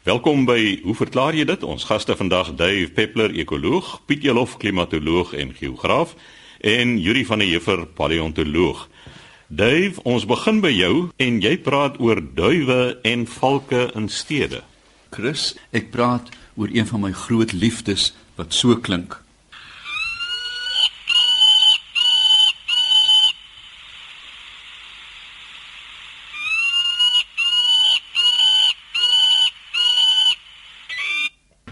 Welkom by Hoe verklaar jy dit? Ons gaste vandag Dave Peppler, ekoloog, Piet Jelof, klimatoloog en geograaf en Yuri van der Heever, paleontoloog. Dave, ons begin by jou en jy praat oor duwe en valke in stede. Chris, ek praat oor een van my groot liefdes wat so klink.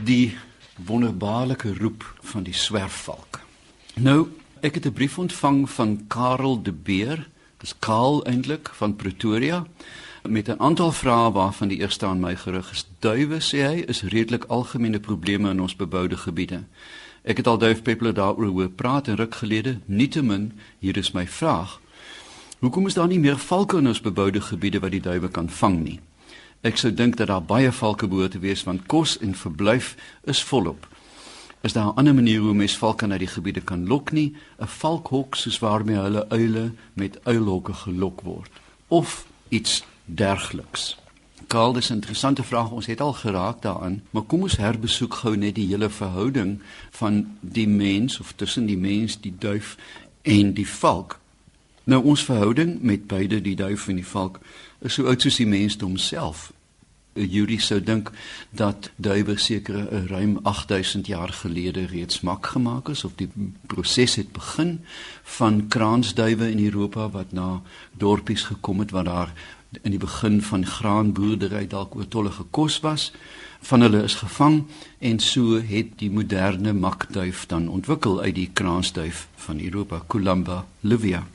die wonderbaarlike roep van die swerfvalk. Nou, ek het 'n brief ontvang van Karel de Beer, dis Karel eintlik van Pretoria met 'n aantal vrae waarvan die eerste aan my gerig is. Duwe sê hy is redelik algemene probleme in ons beboude gebiede. Ek het al duif peppler daaroor hoor praat en ruk gelede. Nietemin, hier is my vraag. Hoekom is daar nie meer valke in ons beboude gebiede wat die duwe kan vang nie? Ek sou dink dat daar baie valke behoort te wees want kos en verblyf is volop. Is daar 'n ander manier hoe mens valke na die gebiede kan lok nie? 'n Valkhok soos waarmee hulle uile met uilhokke gelok word of iets dergeliks. Karl, dis 'n interessante vraag. Ons het al geraak daaraan, maar kom ons herbesoek gou net die hele verhouding van die mens of tussen die mens, die duif en die valk. Nou ons verhouding met beide die duif en die valk is so oud soos die mensdom self. Yuri sou dink dat duwe sekere 'n ruim 8000 jaar gelede reeds mak gemaak is of die proses het begin van kraansduwe in Europa wat na dorpies gekom het waar daar in die begin van graanboerdery dalk oortollige kos was van hulle is gevang en so het die moderne makduif dan ontwikkel uit die kraansduif van Europa Columba livia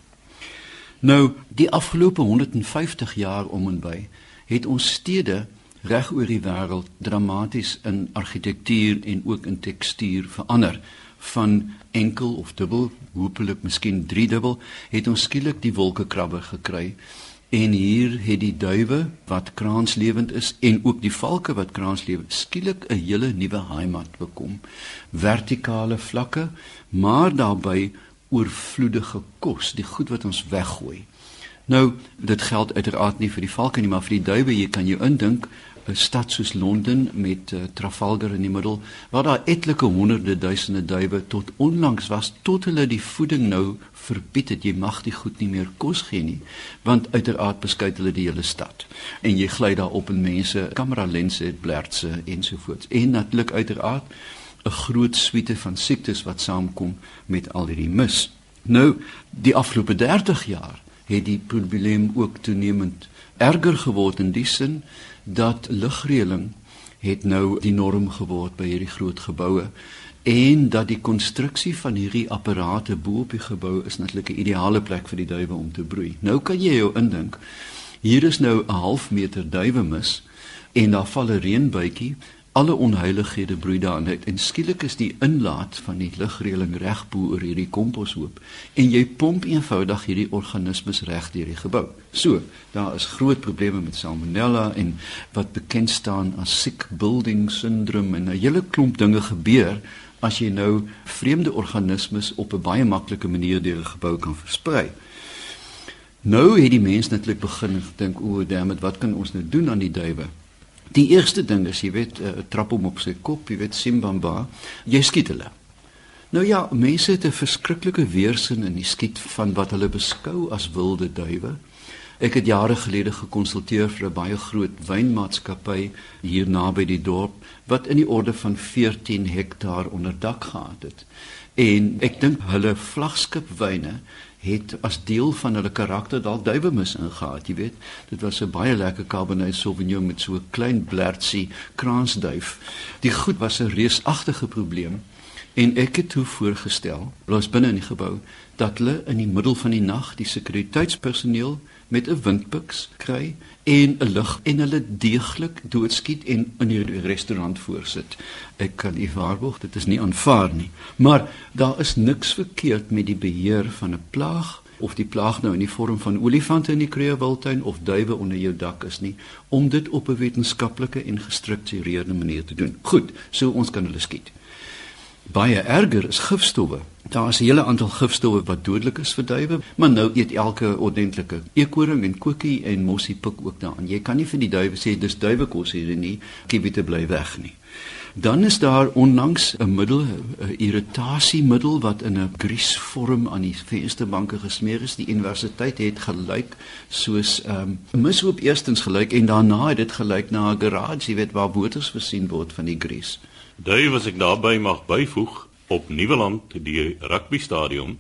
Nou, die afgelope 150 jaar om en by het ons stede reg oor die wêreld dramaties in argitektuur en ook in tekstuur verander. Van enkel of dubbel, hopelik miskien driedubbel, het ons skielik die wolkekrabber gekry. En hier het die duwe wat kraanslewend is en ook die valke wat kraanslewend skielik 'n hele nuwe heimat bekom. Vertikale vlakke, maar daarbey oorvloedige kos, die goed wat ons weggooi. Nou, dit geld uiteraard nie vir die valke nie, maar vir die duwe, jy kan jou indink 'n stad soos Londen met uh, Trafalgar in die middel waar daar etlike honderde duisende duwe tot onlangs was tot hulle die voeding nou verbied het. Jy mag die goed nie meer kos gee nie want uiteraard beskuit hulle die hele stad. En jy gly daar op en mense kamera lense het blertse ensovoorts. En natuurlik uiteraard 'n groot suite van siektes wat saamkom met al hierdie mis. Nou, die afgelope 30 jaar het die probleem ook toenemend erger geword in die sin dat lugreëling het nou die norm geword by hierdie groot geboue en dat die konstruksie van hierdie apparate bo op die gebou is natuurlik 'n ideale plek vir die duwe om te broei. Nou kan jy jou indink. Hier is nou 'n half meter duwe mis en daar val 'n reënbuitjie alle onheilighede broei daarin uit en skielik is die inlaat van die lugreëling reg bo oor hierdie komposhoop en jy pomp eenvoudig hierdie organismes reg deur die gebou. So, daar is groot probleme met salmonella en wat bekend staan as sick building syndrome en 'n hele klomp dinge gebeur as jy nou vreemde organismes op 'n baie maklike manier deur 'n gebou kan versprei. Nou het die mense netlik begin dink o, dammit, wat kan ons nou doen aan die duwe? Die eerste ding is, jy weet, uh, trap hom op sy kop, jy weet Simbamba, jy skiet hulle. Nou ja, mense het 'n verskriklike weerstand in die skiet van wat hulle beskou as wilde duwe. Ek het jare gelede gekonsulteer vir 'n baie groot wynmaatskappy hier naby die dorp wat in die orde van 14 hektaar onder dak gehad het. En ek dink hulle vlaggenskap wyne het as deel van hulle karakter dalk duiwemis ingehaat, jy weet. Dit was 'n baie lekker Cabernet Sauvignon met so 'n klein blertsie kraansduif. Die goed was 'n reusagtige probleem en ek het toe voorgestel, los binne in die gebou, dat hulle in die middel van die nag die sekuriteitspersoneel met 'n windpiks kry en 'n lig en hulle deeglik doodskiet en in die restaurant voorsit. Ek kan u waarborg dit is nie aanvaar nie. Maar daar is niks verkeerd met die beheer van 'n plaag of die plaag nou in die vorm van olifante in die Kreeuwiltuin of duwe onder jou dak is nie om dit op 'n wetenskaplike en gestruktureerde manier te doen. Goed, so ons kan hulle skiet. Baie erger is gifstowwe. Daar is 'n hele aantal gifstowwe wat dodelik is vir duwe, maar nou eet elke ordentlike eekoring en koekie en mossie pik ook daaraan. Jy kan nie vir die duwe sê dis duwekos hier nie, kibiete bly weg nie. Dan is daar onlangs 'n middel, 'n irritasiemiddel wat in 'n griesvorm aan die vensterbanke gesmeer is. Die universiteit het gelyk soos ehm um, mishoop eerstens gelyk en daarna het dit gelyk na 'n garage, jy weet waar motors versien word van die gries. Daai was ek daarby mag byvoeg op Nieuweland die rugby stadion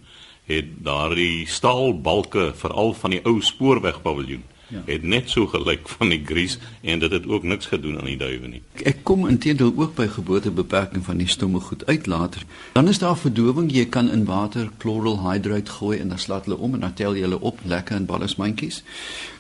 het daardie staalbalke veral van die ou spoorwegpaviljoen ja. het net so gelyk van die gries en dit het ook niks gedoen aan die duwe nie. Ek kom intedeel ook by geboortebeperking van die stomme goed uit later. Dan is daar verdowing, jy kan in water chloral hydrate gooi en dan slaat hulle om en dan tel jy hulle op lekker in ballismandjies.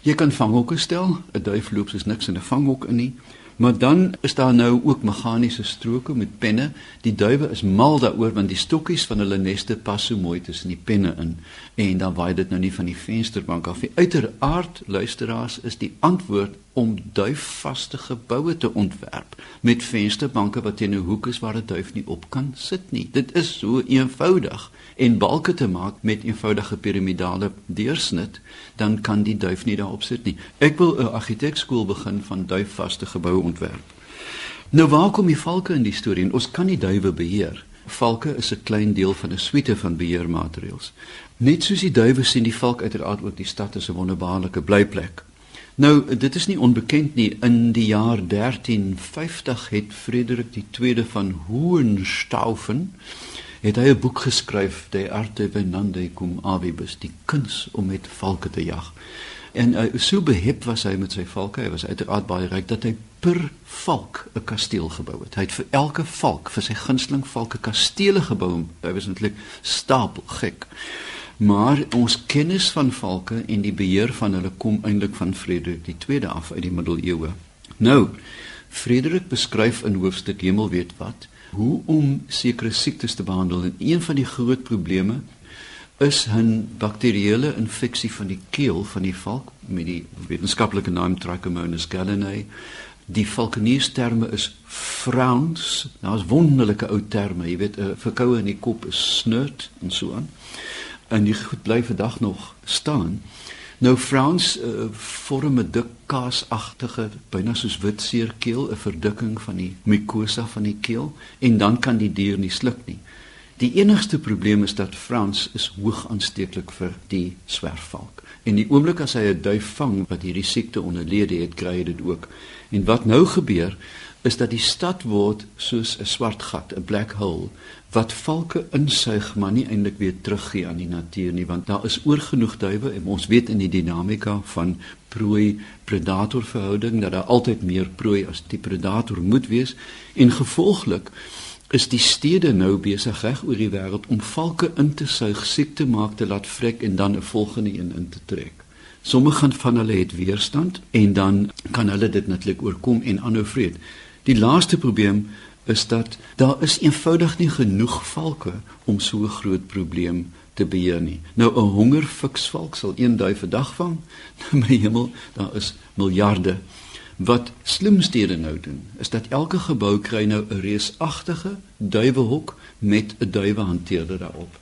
Jy kan vanghokke stel, 'n duif loop soos niks in 'n vanghok in nie. Maar dan is daar nou ook meganiese stroke met penne. Die duwe is mal daaroor want die stokkies van hulle neste pas so mooi tussen die penne in en dan waai dit nou nie van die vensterbank af nie. Uiteraard luisteraars is die antwoord om duifvaste geboue te ontwerp met vensterbanke wat teen 'n hoek is waar 'n duif nie op kan sit nie. Dit is so eenvoudig en balke te maak met eenvoudige piramidale deursnit, dan kan die duif nie daarop sit nie. Ek wil 'n argitekskool begin van duifvaste geboue ontwerp. Nou waar kom die valke in die storie? Ons kan nie duwe beheer. Valke is 'n klein deel van 'n suite van beheermaatreëls. Net soos die duwe sien die valk uiteraard ook die stad as 'n wonderbaarlike blyplek. Nou, dit is nie onbekend nie. In die jaar 1350 het Frederik II van Hohenstaufen het hy 'n boek geskryf, De arte venandi cum avibus, die kuns om met valke te jag. En uh, so behep was hy met sy valke, hy was uiteraard baie ryk dat hy per valk 'n kasteel gebou het. Hy het vir elke valk, vir sy gunsteling valke kastele gebou. Hy was eintlik stapel gek. Maar ons kennis van valke en die beheer van hulle kom eintlik van Frederik II af uit die middeleeue. Nou, Frederik beskryf in hoofstuk Hemel weet wat hoe om sekere siektes te behandel en een van die groot probleme is 'n bakterieële infeksie van die keel van die valk met die wetenskaplike naam Trichomonas gallinae. Die valkeniersterme is frowns. Nou is wonderlike ou terme, jy weet, 'n uh, verkoue in die kop is snurt en so aan. En die goed bly vandag nog staan. Nou Frans uh, vorm 'n dik kaasagtige, byna soos wit seerkeel, 'n verdikking van die mucosa van die keel en dan kan die dier nie sluk nie. Die enigste probleem is dat Frans is hoog aansteeklik vir die swerfvalk. En die oomblik as hy 'n duif vang wat hierdie siekte onderlede het, kry hy dit ook. En wat nou gebeur is dat die stad word soos 'n swart gat, 'n black hole wat valke insuig maar nie eintlik weer teruggee aan die natuur nie want daar is oorgenoeg duwe en ons weet in die dinamika van prooi predator verhouding dat daar altyd meer prooi as die predator moet wees en gevolglik is die stede nou besig reg oor die wêreld om valke in te suig, siek te maak, te laat vrek en dan 'n volgende een in te trek. Sommige van hulle het weerstand en dan kan hulle dit natuurlik oorkom en aanhou vrede. Die laaste probleem is dat daar is eenvoudig nie genoeg valke om so 'n groot probleem te beheer nie. Nou 'n hongerfiksvalk sal een duif 'n dag vang. Nou my hemel, daar is miljarde. Wat slimstede nou doen, is dat elke gebou kry nou 'n reusagtige duiwehok met 'n duiwehanteerder daarop.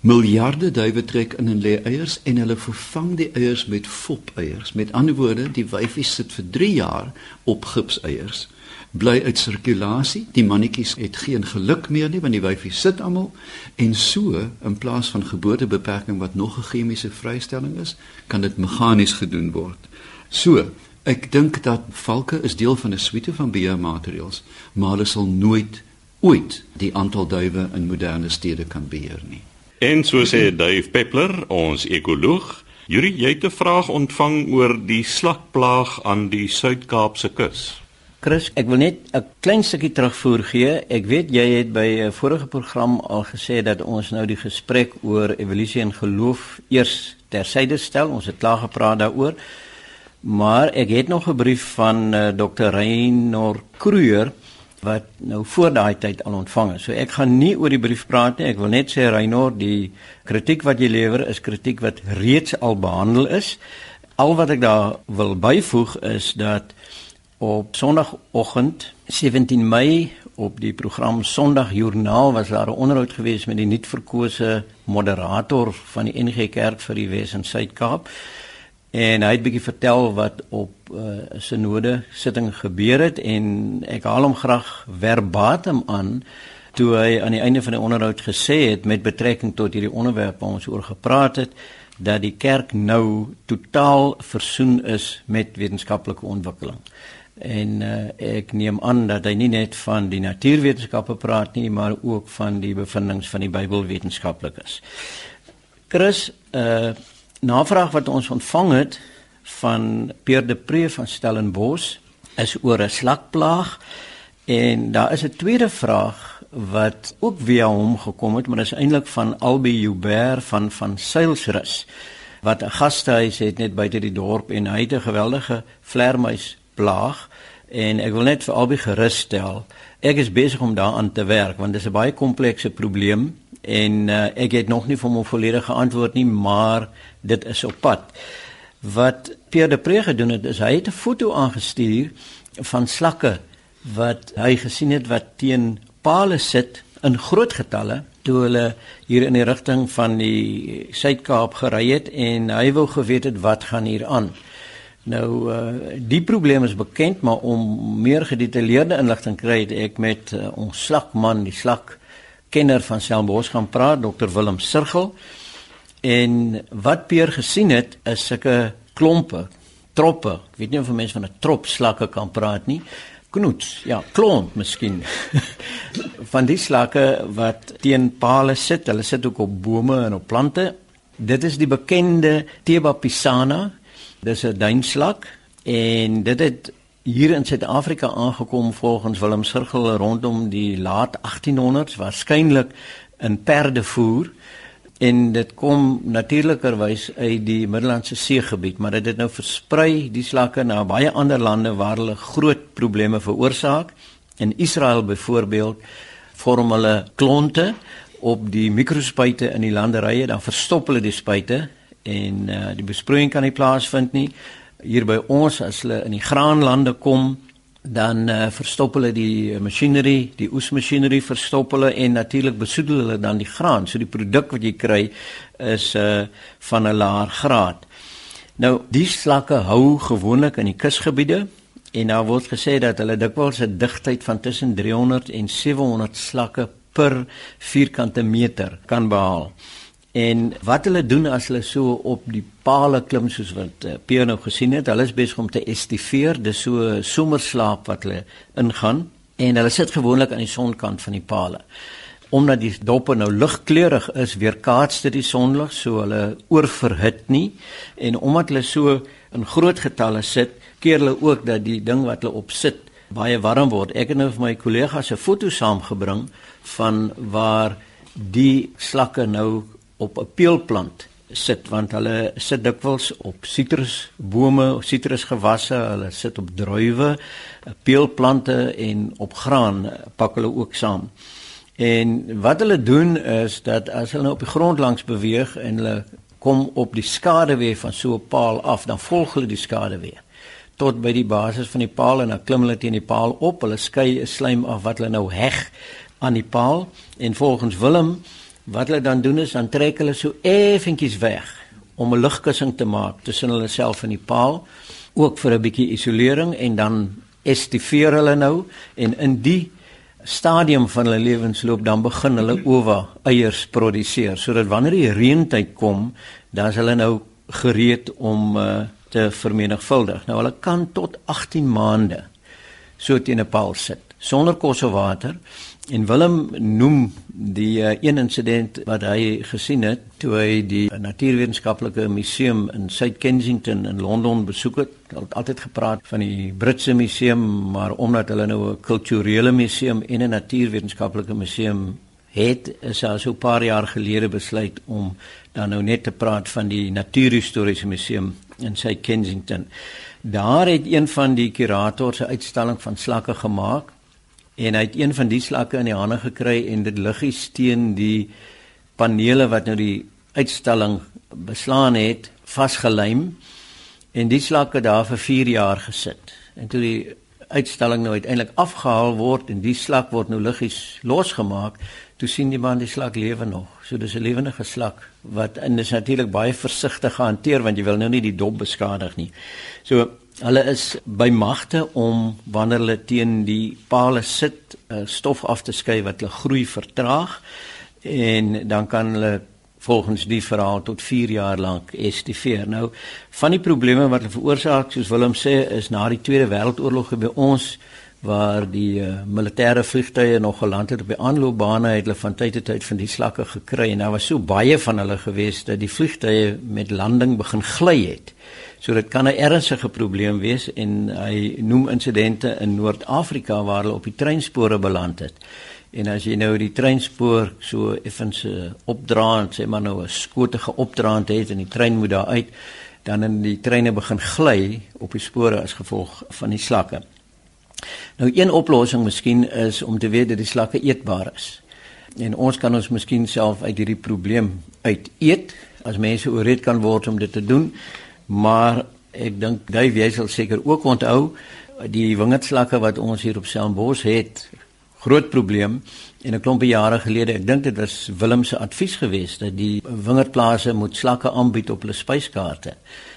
Miljarde duwe trek in en lê eiers en hulle vervang die eiers met fopeiers. Met ander woorde, die wyfies sit vir 3 jaar op gipseiers. Bly uit sirkulasie. Die mannetjies het geen geluk meer nie want die wyfies sit almal en so in plaas van geboortebeperking wat nog 'n chemiese vrystelling is, kan dit meganies gedoen word. So, ek dink dat valke is deel van 'n suite van biomateriaals, maar hulle sal nooit ooit die aantal duwe in moderne stede kan beheer nie. En so sê Dave Peppler, ons ekoloog, Yuri, jy het 'n vraag ontvang oor die slakplaag aan die Suid-Kaapse kus. Chris, ek wil net 'n klein stukkie terugvoer gee. Ek weet jy het by 'n vorige program al gesê dat ons nou die gesprek oor evolusie en geloof eers tersyde stel. Ons het klaar gepraat daaroor. Maar ek het nog 'n brief van uh, eh, Dr. Reynor Kruger wat nou voor daai tyd al ontvang is. So ek gaan nie oor die brief praat nie. Ek wil net sê Reynor, die kritiek wat jy lewer is kritiek wat reeds al behandel is. Al wat ek daar wil byvoeg is dat op Sondagoggend 17 Mei op die program Sondagjoernaal was daar 'n onderhoud geweest met die nuutverkose moderator van die NG Kerk vir die Wes en Suid-Kaap. En hy het bietjie vertel wat op 'n uh, eh, sinode sitting gebeur het en ek haal hom graag verbatim aan toe hy aan die einde van die onderhoud gesê het met betrekking tot hierdie onderwerp waar ons oor gepraat het dat die kerk nou totaal versoen is met wetenskaplike ontwikkeling. En uh, ek neem aan dat hy nie net van die natuurwetenskappe praat nie, maar ook van die bevindinge van die Bybelwetenskaplikes. Chris, 'n uh, eh, navraag wat ons ontvang het van Pierre de Pre van Stellenbosch is oor 'n slakplaag en daar is 'n tweede vraag wat ook via hom gekom het, maar dit is eintlik van Albi Joubert van van Seilsrus wat 'n gastehuis het net buite die dorp en hy het 'n geweldige vlermuis plaag en ek wil net vir Albi gerus stel. Ek is besig om daaraan te werk want dit is 'n baie komplekse probleem en uh, ek het nog nie vir hom 'n volledige antwoord nie, maar dit is op pad. Wat Pierre de Pre gedoen het, is hy het 'n foto aangestuur van slakke wat hy gesien het wat teen pale sit in groot getalle toe hulle hier in die rigting van die Suid-Kaap gery het en hy wou geweet het wat gaan hier aan. Nou uh, die probleem is bekend maar om meer gedetailleerde inligting kry het ek met uh, ons slakman die slak kenner van Selmbos gaan praat Dr Willem Sirgel en wat Peer gesien het is sulke klompe troppe ek weet nie of mense van 'n trop slakke kan praat nie knoets, ja, klont miskien. van die slakke wat teen pale sit, hulle sit ook op bome en op plante. Dit is die bekende Theba pisana. Dis 'n duinslak en dit het hier in Suid-Afrika aangekom volgens Willem Sirgel rondom die laat 1800s waarskynlik in perdevoer en dit kom natuurlikerwys uit die Middellandse Seegebied, maar dit het nou versprei die slakke na baie ander lande waar hulle groot probleme veroorsaak. In Israel byvoorbeeld vorm hulle klonte op die mikrospuite in die landerye, dan verstop hulle die spuite en uh, die besproeiing kan nie plaasvind nie. Hier by ons as hulle in die graanlande kom, dan uh, verstop hulle die masjinerie, die oesmasjinerie verstop hulle en natuurlik besoedel hulle dan die graan. So die produk wat jy kry is uh van 'n laer graad. Nou die slakke hou gewoonlik in die kusgebiede en daar word gesê dat hulle dikwels 'n digtheid van tussen 300 en 700 slakke per vierkante meter kan behaal. En wat hulle doen as hulle so op die palle klim soos wat uh, Pierre nou gesien het, hulle is besig om te estiveer, dis so somerslaap wat hulle ingaan en hulle sit gewoonlik aan die sonkant van die palle. Omdat die doppe nou ligkleurig is, weerkaats dit die sonlig so hulle oorverhit nie en omdat hulle so in groot getalle sit, keer hulle ook dat die ding wat hulle op sit baie warm word. Ek het nou vir my kollegas 'n foto saamgebring van waar die slakke nou op 'n peulplant sit want hulle sit dikwels op sitrusbome sitrusgewasse, hulle sit op druiwe, peulplante en op graan pak hulle ook saam. En wat hulle doen is dat as hulle op die grond langs beweeg en hulle kom op die skaduwee van so 'n paal af, dan volg hulle die skaduwee tot by die basis van die paal en dan klim hulle teen die paal op. Hulle skei 'n slaim af wat hulle nou heg aan die paal en volgens Willem Wat hulle dan doen is dan trek hulle so effentjies weg om 'n lugkussing te maak tussen hulle self en die paal, ook vir 'n bietjie isolering en dan estiveer hulle nou en in die stadium van hulle lewensloop dan begin hulle owa eiers produseer sodat wanneer die reentyd kom, dan is hulle nou gereed om uh, te vermenigvuldig. Nou hulle kan tot 18 maande so teen 'n paal sit sonder kos of water. En Willem noem die uh, een insident wat hy gesien het toe hy die Natuurwetenskaplike Museum in South Kensington in Londen besoek het. Hulle het altyd gepraat van die Britse museum, maar omdat hulle nou 'n kulturele museum en 'n natuurwetenskaplike museum het, is hy so 'n paar jaar gelede besluit om dan nou net te praat van die Natuurhistoriese Museum in South Kensington. Daar het een van die kurators 'n uitstalling van slakke gemaak en hy het een van die slakke in die hande gekry en dit liggies teen die panele wat nou die uitstalling beslaan het vasgelym en die slakke daar vir 4 jaar gesit en toe die uitstalling nou uiteindelik afgehaal word en die slak word nou liggies losgemaak, toe sien die man die slak lewe nog. So dis 'n lewende slak wat en dis natuurlik baie versigtig gehanteer want jy wil nou nie die dop beskadig nie. So hulle is by magte om wanneer hulle teen die pale sit, uh, stof af te skei wat hulle groei vertraag en dan kan hulle volgens die verhaal tot 4 jaar lank estiveer. Nou van die probleme wat hulle veroorsaak, soos Willem sê, is na die Tweede Wêreldoorlog by ons waar die uh, militêre vliegtye nog geland het op die aanloopbane het hulle van tyd tot tyd van die slakke gekry en daar was so baie van hulle gewees dat die vliegtye met landing begin gly het. So dit kan 'n ernstige probleem wees en hy noem insidente in Noord-Afrika waar hulle op die treinspore beland het. En as jy nou die treinspoor so effens uh, opdraand, sê maar nou 'n skotige opdraand het en die trein moet daar uit, dan in die treine begin gly op die spore as gevolg van die slakke. Nou een oplossing miskien is om te weet dat die slakke eetbaar is. En ons kan ons miskien self uit hierdie probleem uit eet as mense ooreed kan word om dit te doen. Maar ek dink Dave jy sal seker ook onthou die wingerdslakke wat ons hier op Stellenbosch het groot probleem en 'n klompie jare gelede, ek dink dit was Willem se advies geweest dat die wingerdplase moet slakke aanbied op hulle spyskaarte.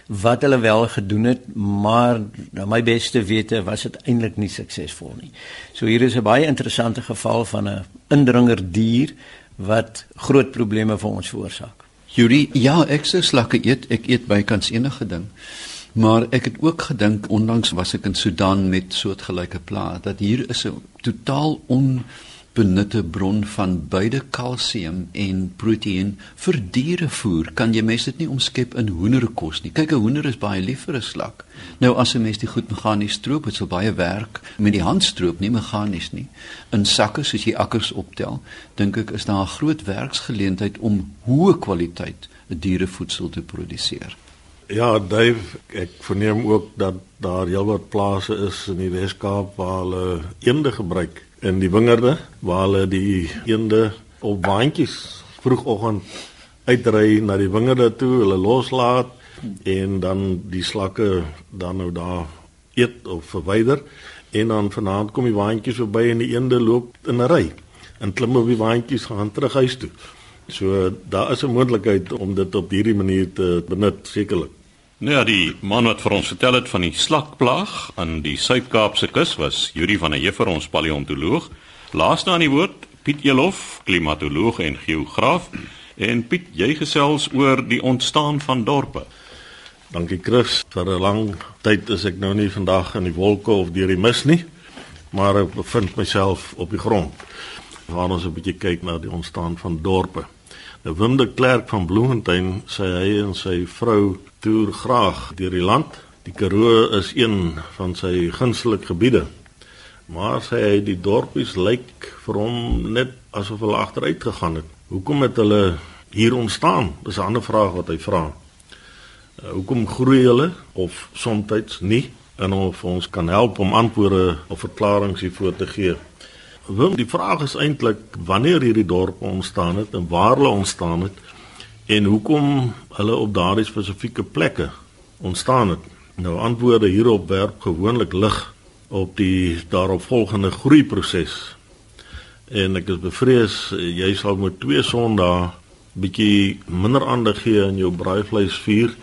Wat hulle wel gedoen het, maar na my beste wete was dit eintlik nie suksesvol nie. So hier is 'n baie interessante geval van 'n indringer dier wat groot probleme vir ons veroorsaak. Yuri, ja, ek sê slakke eet, ek eet bykans enige ding. Maar ek het ook gedink onlangs was ek in Sudan met soortgelyke pla dat hier is 'n totaal onbenutte bron van beide kalsium en proteïen vir dierevoer. Kan jy mens dit nie omskep in hoenderkos nie? Kyk, 'n hoender is baie lief vir 'n slak. Nou as 'n mens dit goed meganies stroop, dit sal baie werk met die hand stroop, nie meganies nie. In sakke soos jy akkers optel, dink ek is daar 'n groot werksgeleentheid om hoë kwaliteit dierevoedsel te produseer. Ja, Dave, ek verneem ook dat daar heelwat plase is in die Weskaap waar hulle eende gebruik in die wingerde waar hulle die eende op waantjies vroegoggend uitry na die wingerde toe, hulle loslaat en dan die slakke dan nou daar eet of verwyder en dan vanaand kom die waantjies verby en die eende loop in 'n ry en klim op die waantjies gaan terug huis toe. So daar is 'n moontlikheid om dit op hierdie manier te benut sekerlik. Nou ja, die man wat vir ons vertel het van die slakplaag aan die Suid-Kaapse kus was Yuri van der Heever ons paleontoloog. Laaste aan die woord Piet Elof, klimatoloog en geograaf. En Piet, jy gesels oor die ontstaan van dorpe. Dankie Chris. Vir 'n lang tyd is ek nou nie vandag in die wolke of deur die mis nie, maar ek bevind myself op die grond waar ons 'n bietjie kyk na die ontstaan van dorpe. Wim de Klerk van Bloemfontein sê hy en sy vrou toer graag deur die land. Die Karoo is een van sy gunsteling gebiede. Maar sê hy die dorpies lyk vir hom net asof hulle agteruit gegaan het. Hoekom het hulle hier ontstaan? Dis 'n ander vraag wat hy vra. Uh, hoekom groei hulle of soms nie? En of ons kan help om antwoorde of verklaringe hiervoor te gee. Wim, die vraag is eintlik wanneer hierdie dorpe ontstaan het en waar hulle ontstaan het en hoekom hulle op daardie spesifieke plekke ontstaan het. Nou antwoorde hierop werp gewoonlik lig op die daaropvolgende groeiproses. En ek is bevrees jy sal met twee sondae bietjie minder aandag gee aan jou braaivleisvuur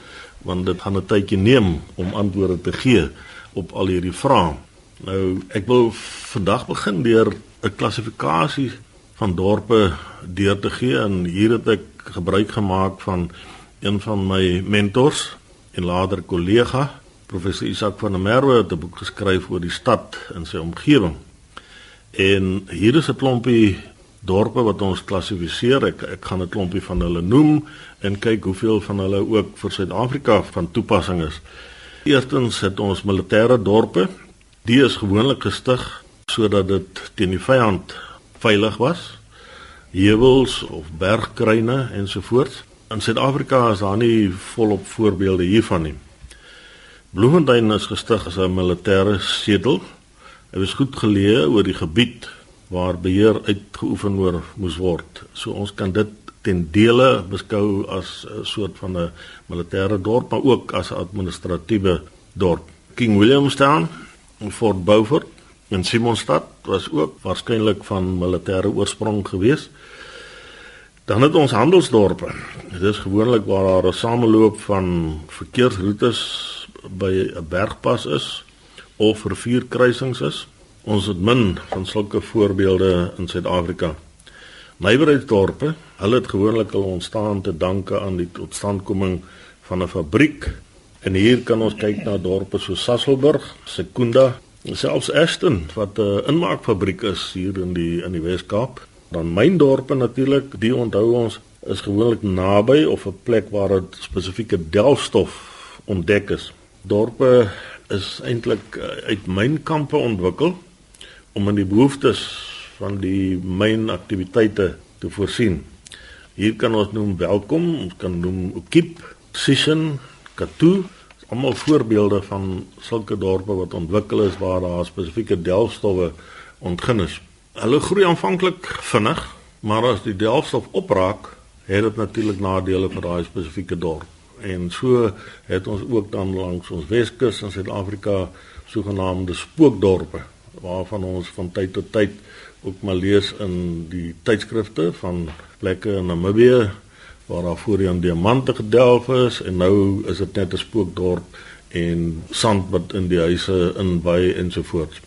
want dit gaan 'n tydjie neem om antwoorde te gee op al hierdie vrae. Nou ek wil vandag begin deur 'n klassifikasie van dorpe deur te gee en hier het ek gebruik gemaak van een van my mentors en later kollega professor Isak van der Merwe het 'n boek geskryf oor die stad en sy omgewing. En hier is 'n klompie dorpe wat ons klassifiseer. Ek ek gaan 'n klompie van hulle noem en kyk hoeveel van hulle ook vir Suid-Afrika van toepassing is. Eerstens het ons militêre dorpe. Die is gewoonlik gestig sodat dit teen die vyand veilig was. Heuwels of bergkruine ensovoorts. In Suid-Afrika is daar nie volop voorbeelde hiervan nie. Bloemfontein is gestig as 'n militêre sedel. Hy was goed geleë oor die gebied waar beheer uitgeoefen moes word. So ons kan dit ten dele beskou as 'n soort van 'n militêre dorp, maar ook as 'n administratiewe dorp. King Williamstown Fort Beaufort in Simonstad was ook waarskynlik van militêre oorsprong geweest. Dan het ons handelsdorpe. Dit is gewoonlik waar daar 'n sameloop van verkeersroetes by 'n bergpas is of rivierkruisings is. Ons het min van sulke voorbeelde in Suid-Afrika. Nywerheidsdorpe, hulle het gewoonlik al ontstaan te danke aan die totstandkoming van 'n fabriek. En hier kan ons kyk na dorpe so Sasolburg, Sekunda, selfs Ashton wat 'n inmaakfabriek is hier in die in die Wes-Kaap. Dan myn dorpe natuurlik, die onthou ons is gewoonlik naby of 'n plek waar 'n spesifieke delfstof ontdek is. Dorpe is eintlik eh, uit mynkampe ontwikkel om in die behoeftes van die mynaktiwiteite te voorsien. Hier kan ons noem Welkom, ons kan noem Okiep, Sishen, Katu, almal voorbeelde van sulke dorpe wat ontwikkel is waar daar spesifieke delfstowwe ontgin is. Hulle groei aanvanklik vinnig, maar as die delfstof opraak, het dit natuurlik nadele vir daai spesifieke dorp. En so het ons ook dan langs ons Weskus in Suid-Afrika sogenaamde spookdorpe waarvan ons van tyd tot tyd ook maar lees in die tydskrifte van plekke in Namibië waar daar voorheen diamante gedelf is en nou is dit net 'n spookdorp en sand wat in die huise inwy ensovoorts.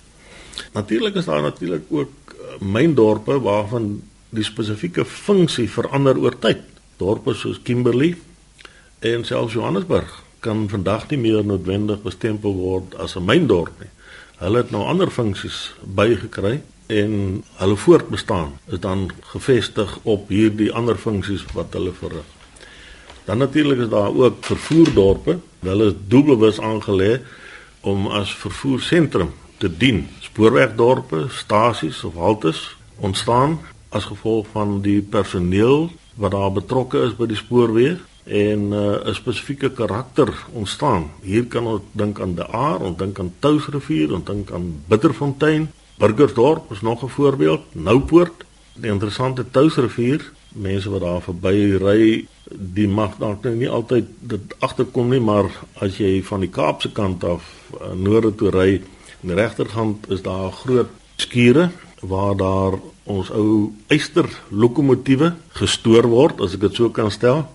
Natuurlik is daar natuurlik ook myndorpe waarvan die spesifieke funksie verander oor tyd. Dorpe soos Kimberley en selfs Johannesburg kan vandag nie meer noodwendig bestempel word as 'n myndorp nie. Hulle het nou ander funksies bygekry en hulle voortbestaan is dan gefestig op hierdie ander funksies wat hulle verrig. Dan natuurlik is daar ook vervoerdorpe. Hulle is doelbewus aangelê om as vervoersentrum te dien spoorwegdorpe, stasies of haltes ontstaan as gevolg van die personeel wat daar betrokke is by die spoorweë en uh, 'n spesifieke karakter ontstaan. Hier kan ons dink aan De Aar, ons dink aan Touwsrivier, ons dink aan Bitterfontein, Burgersdorp is nog 'n voorbeeld, Noupoort, die interessante Touwsrivier, mense wat daar verby ry, die mag dalk nou nie altyd dit agterkom nie, maar as jy van die Kaapse kant af uh, noorde toe ry, Aan die regterkant is daar groot skure waar daar ons ou eyster lokomotiewe gestoor word, as ek dit so kan stel,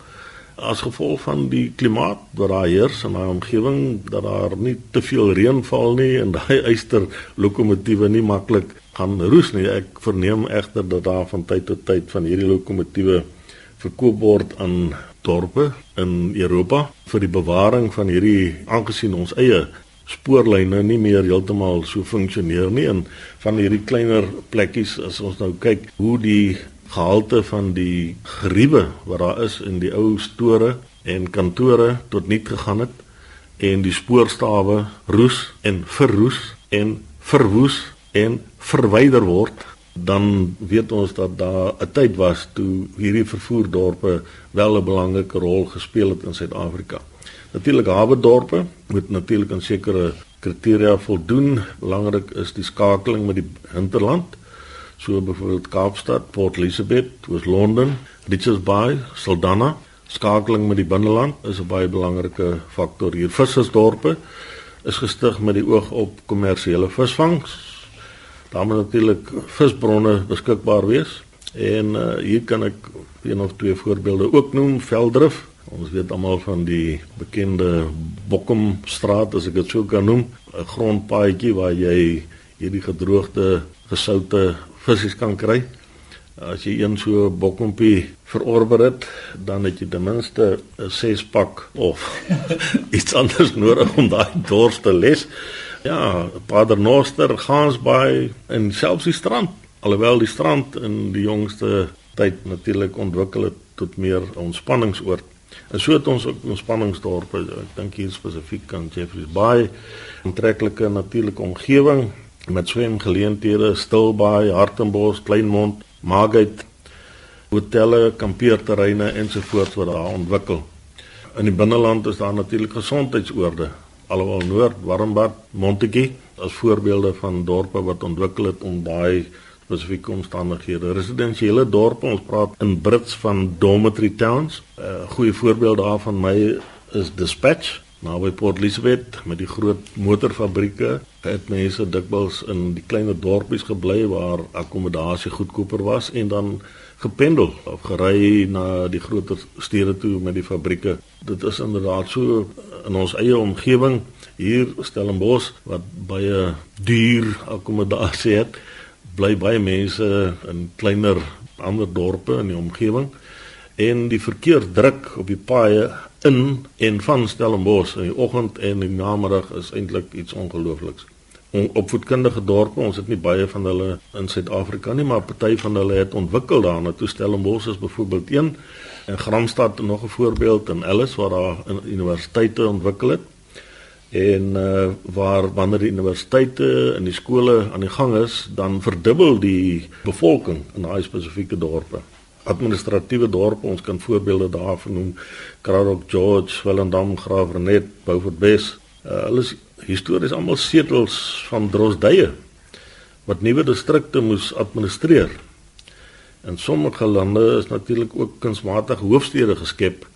as gevolg van die klimaat wat daar heers in daai omgewing dat daar nie te veel reën val nie en daai eyster lokomotiewe nie maklik gaan roes nie. Ek verneem egter dat daar van tyd tot tyd van hierdie lokomotiewe verkoop word aan dorpe in Europa vir die bewaring van hierdie aangesien ons eie spoorlyne nie meer heeltemal so funksioneer nie en van hierdie kleiner plekkies as ons nou kyk hoe die gehalte van die geriewe wat daar is in die ou store en kantore tot niet gegaan het en die spoorstawe roes en verroes en verwoes en verwyder word dan weet ons dat daar 'n tyd was toe hierdie vervoerdorpe wel 'n belangrike rol gespeel het in Suid-Afrika. Natuurlik hawedorpe moet natuurlik aan sekere kriteria voldoen. Belangrik is die skakeling met die hinterland. So byvoorbeeld Kaapstad, Port Elizabeth, was Londen, Richards Bay, Saldanha. Skakeling met die binneland is 'n baie belangrike faktor hier. Vissersdorpe is gestig met die oog op kommersiële visvangs. Daar moet natuurlik visbronne beskikbaar wees. En uh, hier kan ek een of twee voorbeelde ook noem. Veldrif Ons weet almal van die bekende Bokkomstraat as ek dit sou kan noem, 'n grondpaadjie waar jy hierdie gedroogde gesoute visse kan kry. As jy een so bokkompie verorberd het, dan het jy ten minste 'n 6 pak of iets anders nodig om daai dors te les. Ja, Paternoster, Gansbaai en selfs die strand. Alhoewel die strand in die jongste tyd natuurlik ontwikkel het tot meer ontspanningsoord. En so het ons ook ontspanningsdorpe, ek dink hier spesifiek aan Jeffreys Bay, 'n aantreklike natuurlike omgewing met swemgeleenthede, Stilbaai, Hartenbos, Kleinmond, Margate, hotelle, kampeerterreine ensovoorts wat daar ontwikkel. In die binneland is daar natuurlik gesondheidsoorde, alhoewel Noord, Warmbad, Montetjie as voorbeelde van dorpe wat ontwikkel het om daai spesifieke omstandighede. Residensiële dorpe, ons praat in Brits van dormitory towns. 'n uh, Goeie voorbeeld daarvan my is Dispatch naby Port Elizabeth met die groot motorfabrieke het mense dikwels in die kleiner dorpies gebly waar akkommodasie goedkoper was en dan gependel of gery na die groter stede toe met die fabrieke. Dit is inderdaad so in ons eie omgewing hier Stellenbosch wat baie duur akkommodasie het, bly baie mense in kleiner ander dorpe in die omgewing en die verkeer druk op die paaie in en van Stellenbosch in die oggend en die namiddag is eintlik iets ongeloofliks. Opvoedkundige dorpe, ons het nie baie van hulle in Suid-Afrika nie, maar party van hulle het ontwikkel daarna. Toe Stellenbosch is byvoorbeeld een en Gramstad nog 'n voorbeeld en Ellis waar daar universiteite ontwikkel het. En uh, waar wanneer die universiteite en die skole aan die gang is, dan verdubbel die bevolking in daai spesifieke dorpe administratiewe dorpe ons kan voorbeelde daarvan noem Kraddock George, Willendam, Graafrenet, Beaufort Wes. Uh, hulle is histories almal setels van Drosdye wat nuwe distrikte moes administreer. In sommige lande is natuurlik ook kunsmatige hoofstede geskep.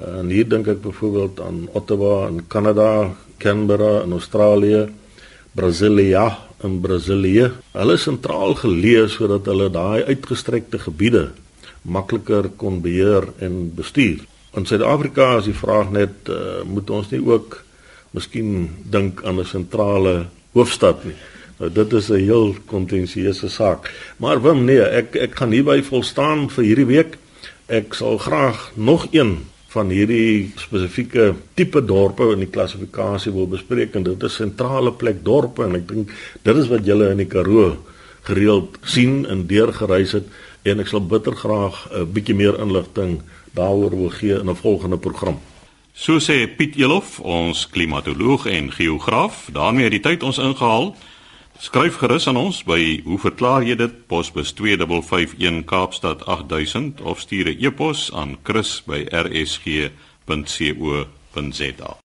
Uh, en hier dink ek byvoorbeeld aan Ottawa in Kanada, Canberra in Australië, Brasilia in Brasilië. Hulle is sentraal geleë sodat hulle daai uitgestrekte gebiede makliker kon beheer en bestuur. In Suid-Afrika is die vraag net uh, moet ons nie ook miskien dink aan 'n sentrale hoofstad nie. Nou dit is 'n heel kontensieuse saak. Maar Wim nee, ek ek gaan hierby volstaan vir hierdie week. Ek sal graag nog een van hierdie spesifieke tipe dorpe in die klassifikasie wil bespreek en dit is sentrale plek dorpe en ek dink dit is wat julle in die Karoo gereeld sien en deurgereis het en ek sal bitter graag 'n bietjie meer inligting daaroor wil gee in 'n volgende program. So sê Piet Elof, ons klimatoloog en geograaf, daarmee het die tyd ons ingehaal. Skryf gerus aan ons by hoe verklaar jy dit posbus 2551 Kaapstad 8000 of stuur 'n e-pos aan chris@rsg.co.za.